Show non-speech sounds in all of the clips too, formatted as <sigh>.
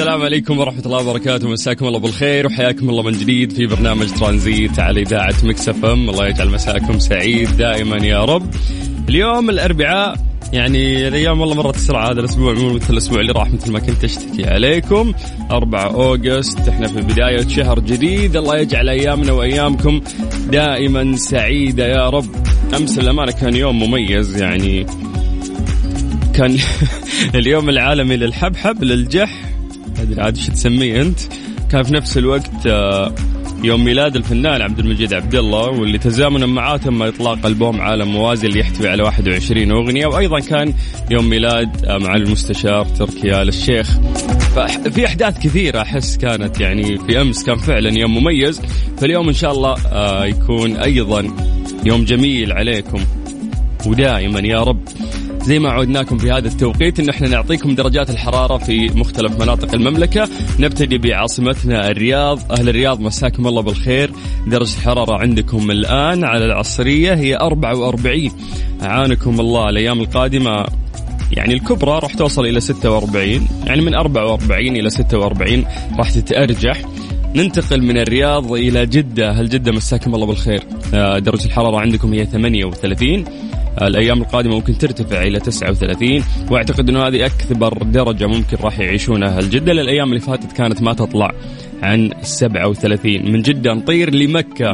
السلام عليكم ورحمة الله وبركاته. مساكم الله بالخير وحياكم الله من جديد في برنامج ترانزيت على إذاعة Mix FM. الله يجعل مساكم سعيد دائما يا رب. اليوم الأربعاء يعني الأيام والله مرت بسرعة. هذا الأسبوع مو مثل الأسبوع اللي راح مثل ما كنت أشتكي عليكم. 4 August إحنا في بداية شهر جديد. الله يجعل أيامنا وأيامكم دائما سعيدة يا رب. أمس الأمانة كان يوم مميز يعني كان <laughs> اليوم العالمي للحبحب للجح. ادري عاد إيش تسميه أنت؟ كان في نفس الوقت آه، يوم ميلاد الفنان عبد المجيد عبد الله واللي تزامنا معاه تم إطلاق ألبوم عالم موازي اللي يحتوي على 21 أغنية. وأيضا كان يوم ميلاد آه، مع المستشار تركي آل الشيخ. ففي أحداث كثيرة أحس كانت يعني في أمس كان فعلا يوم مميز. فاليوم إن شاء الله آه، يكون أيضا يوم جميل عليكم. ودائما يا رب. زي ما عودناكم في هذا التوقيت إن إحنا نعطيكم درجات الحرارة في مختلف مناطق المملكة، نبتدي بعاصمتنا الرياض، أهل الرياض مساكم الله بالخير، درجة الحرارة عندكم الآن على العصرية هي 44 أعانكم الله الأيام القادمة. يعني الكبرى راح توصل إلى 46 يعني من 44 إلى 46 راح تتأرجح. ننتقل من الرياض إلى جدة. هل جدة مساكم الله بالخير. آه، درجة الحرارة عندكم هي 38 الأيام القادمة ممكن ترتفع إلى 39 وأعتقد إنه هذه أكثر درجة ممكن راح يعيشونها أهل جده الأيام اللي فاتت كانت ما تطلع عن 37 من جدة نطير لمكة.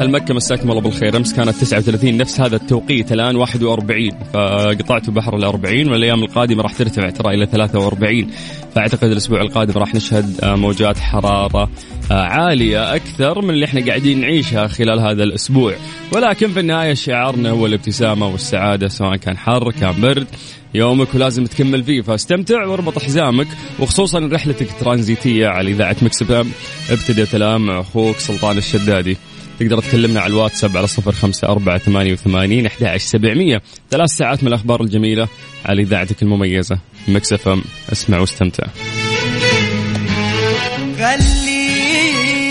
هل مكة مساكم الله بالخير؟ أمس كانت 39 نفس هذا التوقيت الآن 41 فقطعت بحر ال 40 والأيام القادمة راح ترتفع ترى إلى 43 فأعتقد الأسبوع القادم راح نشهد موجات حرارة آه، عالية أكثر من اللي إحنا قاعدين نعيشها خلال هذا الأسبوع. ولكن في النهاية شعارنا هو الابتسامة والسعادة سواء كان حر كان برد. يومك ولازم تكمل فيه فاستمتع واربط حزامك وخصوصا رحلتك الترانزيتية على إذاعة مكس ابتدت الآن مع أخوك سلطان الشدادي. تقدر تكلمنا على الواتساب على صفر خمسة أربعة ثمانية وثمانين أحد سبعمية. ثلاث ساعات من الأخبار الجميلة على إذاعتك المميزة Mix FM. اسمع واستمتع.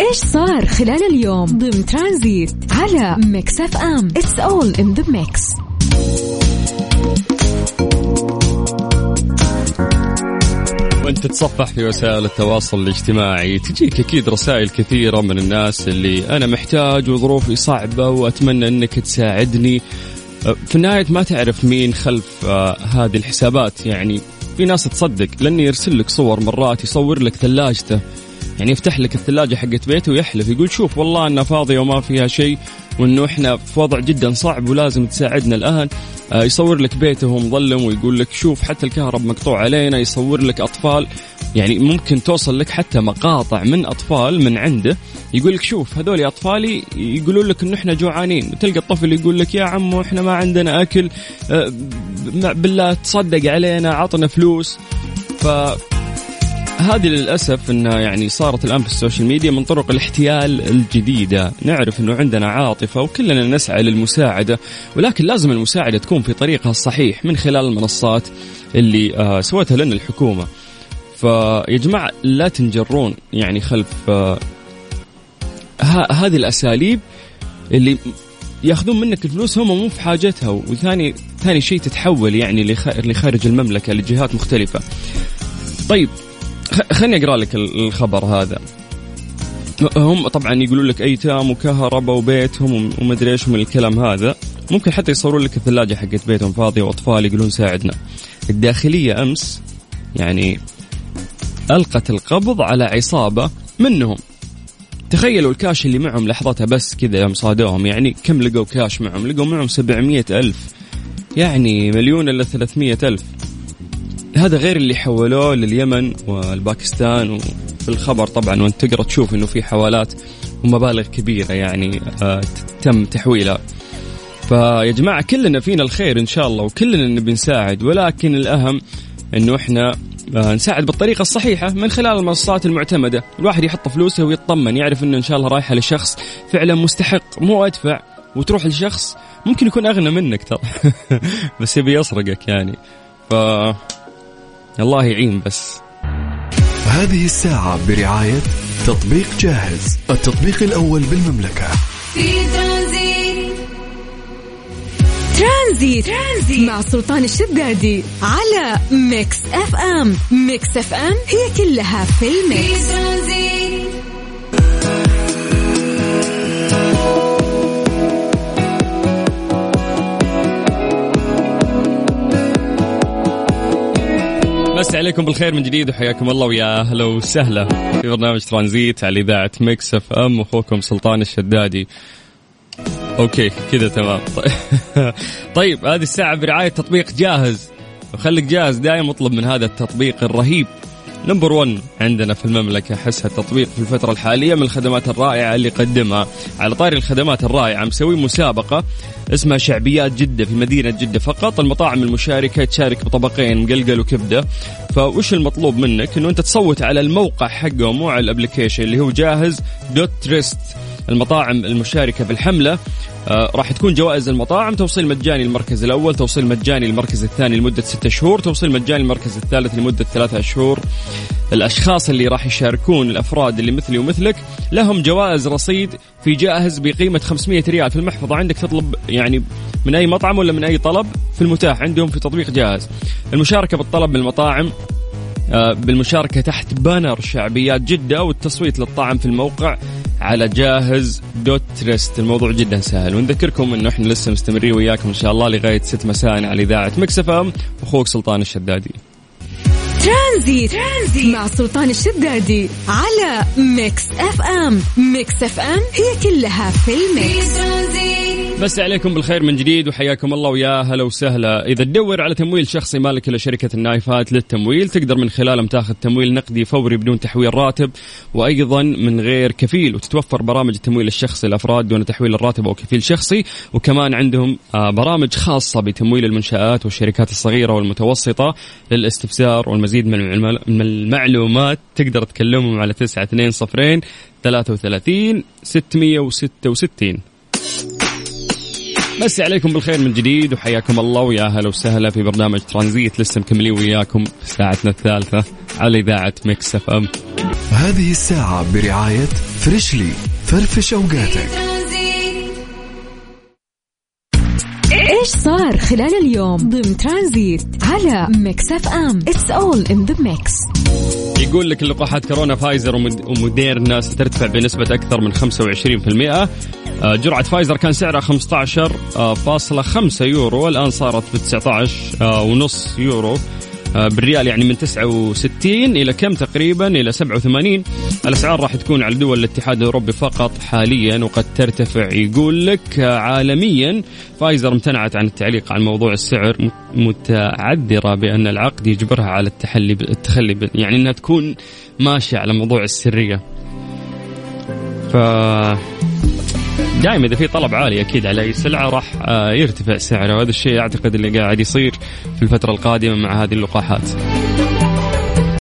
إيش صار خلال اليوم ضمن ترانزيت على Mix FM؟ It's all in the mix وأنت تتصفح في وسائل التواصل الاجتماعي تجيك أكيد رسائل كثيرة من الناس اللي أنا محتاج وظروفي صعبة وأتمنى إنك تساعدني. أه، في النهاية ما تعرف مين خلف آه، هذه الحسابات. يعني في ناس تصدق لأنه يرسل لك صور مرات يصور لك ثلاجته. يعني يفتح لك الثلاجة حقت بيته ويحلف يقول شوف والله أنها فاضية وما فيها شيء وإنه إحنا في وضع جدا صعب ولازم تساعدنا الان آه، يصور لك بيته وهو مظلم ويقول لك شوف حتى الكهرب مقطوع علينا يصور لك أطفال. يعني ممكن توصل لك حتى مقاطع من أطفال من عنده يقول لك شوف هذول أطفالي يقولون لك إنه إحنا جوعانين. وتلقى الطفل يقول لك يا عمو إحنا ما عندنا أكل آه، بالله تصدق علينا عطنا فلوس. ف هذه للأسف انها يعني صارت الآن في السوشيال ميديا من طرق الاحتيال الجديدة، نعرف إنه عندنا عاطفة وكلنا نسعى للمساعدة، ولكن لازم المساعدة تكون في طريقها الصحيح من خلال المنصات اللي آه سوتها لنا الحكومة. فيا جماعة لا تنجرون يعني خلف آه هذه الأساليب اللي ياخذون منك الفلوس هم مو في حاجتها وثاني ثاني شيء تتحول يعني لخ- لخارج المملكة لجهات مختلفة. طيب خليني أقرأ لك ال- الخبر هذا. هم طبعا يقولون لك أيتام وكهرباء وبيتهم ومدري إيش من الكلام هذا. ممكن حتى يصورون لك الثلاجة حقت بيتهم فاضية وأطفال يقولون ساعدنا. الداخلية أمس يعني ألقت القبض على عصابة منهم. تخيلوا الكاش اللي معهم لحظتها بس كذا يوم صادوهم. يعني كم لقوا كاش معهم؟ لقوا معهم 700 ألف. يعني مليون إلا 300 ألف. هذا غير اللي حولوه لليمن والباكستان وفي الخبر طبعا وأنت تقرا تشوف إنه في حوالات ومبالغ كبيرة يعني آه تم تحويلها. فيا جماعة كلنا فينا الخير إن شاء الله وكلنا نبي نساعد ولكن الأهم إنه إحنا آه، نساعد بالطريقة الصحيحة من خلال المنصات المعتمدة، الواحد يحط فلوسه ويطمن يعرف إنه إن شاء الله رايحة لشخص فعلا مستحق مو أدفع وتروح لشخص ممكن يكون أغنى منك ترى. <laughs> بس يبي يسرقك يعني. ف الله يعين بس. هذه الساعة برعاية تطبيق جاهز التطبيق الأول بالمملكة. في ترانزيت. ترانزيت, ترانزيت. مع سلطان الشدادي على Mix FM. Mix FM هي كلها في في ال mix ترانزيت. مسي عليكم بالخير من جديد وحياكم الله ويا أهلا وسهلا في برنامج ترانزيت على إذاعة Mix FM أخوكم سلطان الشدادي. Okay كذا تمام. <laughs> طيب هذه الساعة برعاية تطبيق جاهز. وخليك جاهز دائما اطلب من هذا التطبيق الرهيب. Number 1 عندنا في المملكة أحس التطبيق في الفترة الحالية من الخدمات الرائعة اللي يقدمها. على طاري الخدمات الرائعة مسوي مسابقة اسمها شعبيات جدة في مدينة جدة فقط. المطاعم المشاركة تشارك بطبقين مقلقل وكبدة. فوش المطلوب منك إنه أنت تصوت على الموقع حقهم مو على ال application اللي هو جاهز دوت تريست. المطاعم المشاركة بالحملة آه راح تكون جوائز المطاعم توصيل مجاني للمركز الأول توصيل مجاني للمركز الثاني لمدة ستة شهور توصيل مجاني للمركز الثالث لمدة ثلاثة شهور. الأشخاص اللي راح يشاركون الأفراد اللي مثلي ومثلك لهم جوائز رصيد في جاهز بقيمة 500 ريال في المحفظة. عندك تطلب يعني من أي مطعم ولا من أي طلب؟ في المتاح عندهم في تطبيق جاهز. المشاركة بالطلب من المطاعم آه، بالمشاركة تحت banner شعبيات جدة والتصويت للطعم في الموقع. على جاهز dot تريست الموضوع جدا سهل. ونذكركم إنه إحنا لسه مستمرين وياكم إن شاء الله لغاية 6 مساء على إذاعة Mix FM. أخوك سلطان الشدادي. ترانزيت, ترانزيت. مع سلطان الشدادي على Mix FM. Mix FM هي كلها في ال mix في بس عليكم بالخير من جديد وحياكم الله ويا هلا وسهلا. إذا تدور على تمويل شخصي مالك لشركه النايفات للتمويل تقدر من خلالهم تاخذ تمويل نقدي فوري بدون تحويل راتب وأيضا من غير كفيل وتتوفر برامج التمويل الشخصي للافراد دون تحويل الراتب أو كفيل شخصي وكمان عندهم آه، برامج خاصة بتمويل المنشآت والشركات الصغيرة والمتوسطة للاستفسار والمزيد من المعلومات. تقدر تكلمهم على 920 33 666 مسي عليكم بالخير من جديد وحياكم الله ويا أهلا وسهلا في برنامج ترانزيت. لسه مكملين وياكم في ساعتنا الثالثة على إذاعة Mix FM. هذه الساعة برعاية فريشلي فرفش أوقاتك. إيش صار خلال اليوم ضمن ترانزيت على Mix FM؟ It's all in the mix يقول لك لقاحات كورونا فايزر وموديرنا سترتفع بنسبة أكثر من 25% آه، جرعة فايزر كان سعرها 15.5 يورو الآن صارت ب 19 آه، يورو. آه، بالريال يعني من 69 إلى كم تقريبا؟ إلى 87 الأسعار راح تكون على دول الاتحاد الأوروبي فقط حاليا وقد ترتفع. يقول لك آه، عالميا فايزر امتنعت عن التعليق عن موضوع السعر مت- متعذرة بأن العقد يجبرها على التحلي التخلي يعني أنها تكون ماشية على موضوع السرية. ف دائما إذا في طلب عالي أكيد على أي سلعة راح آه، يرتفع سعره وهذا الشيء أعتقد اللي قاعد يصير في الفترة القادمة مع هذه اللقاحات.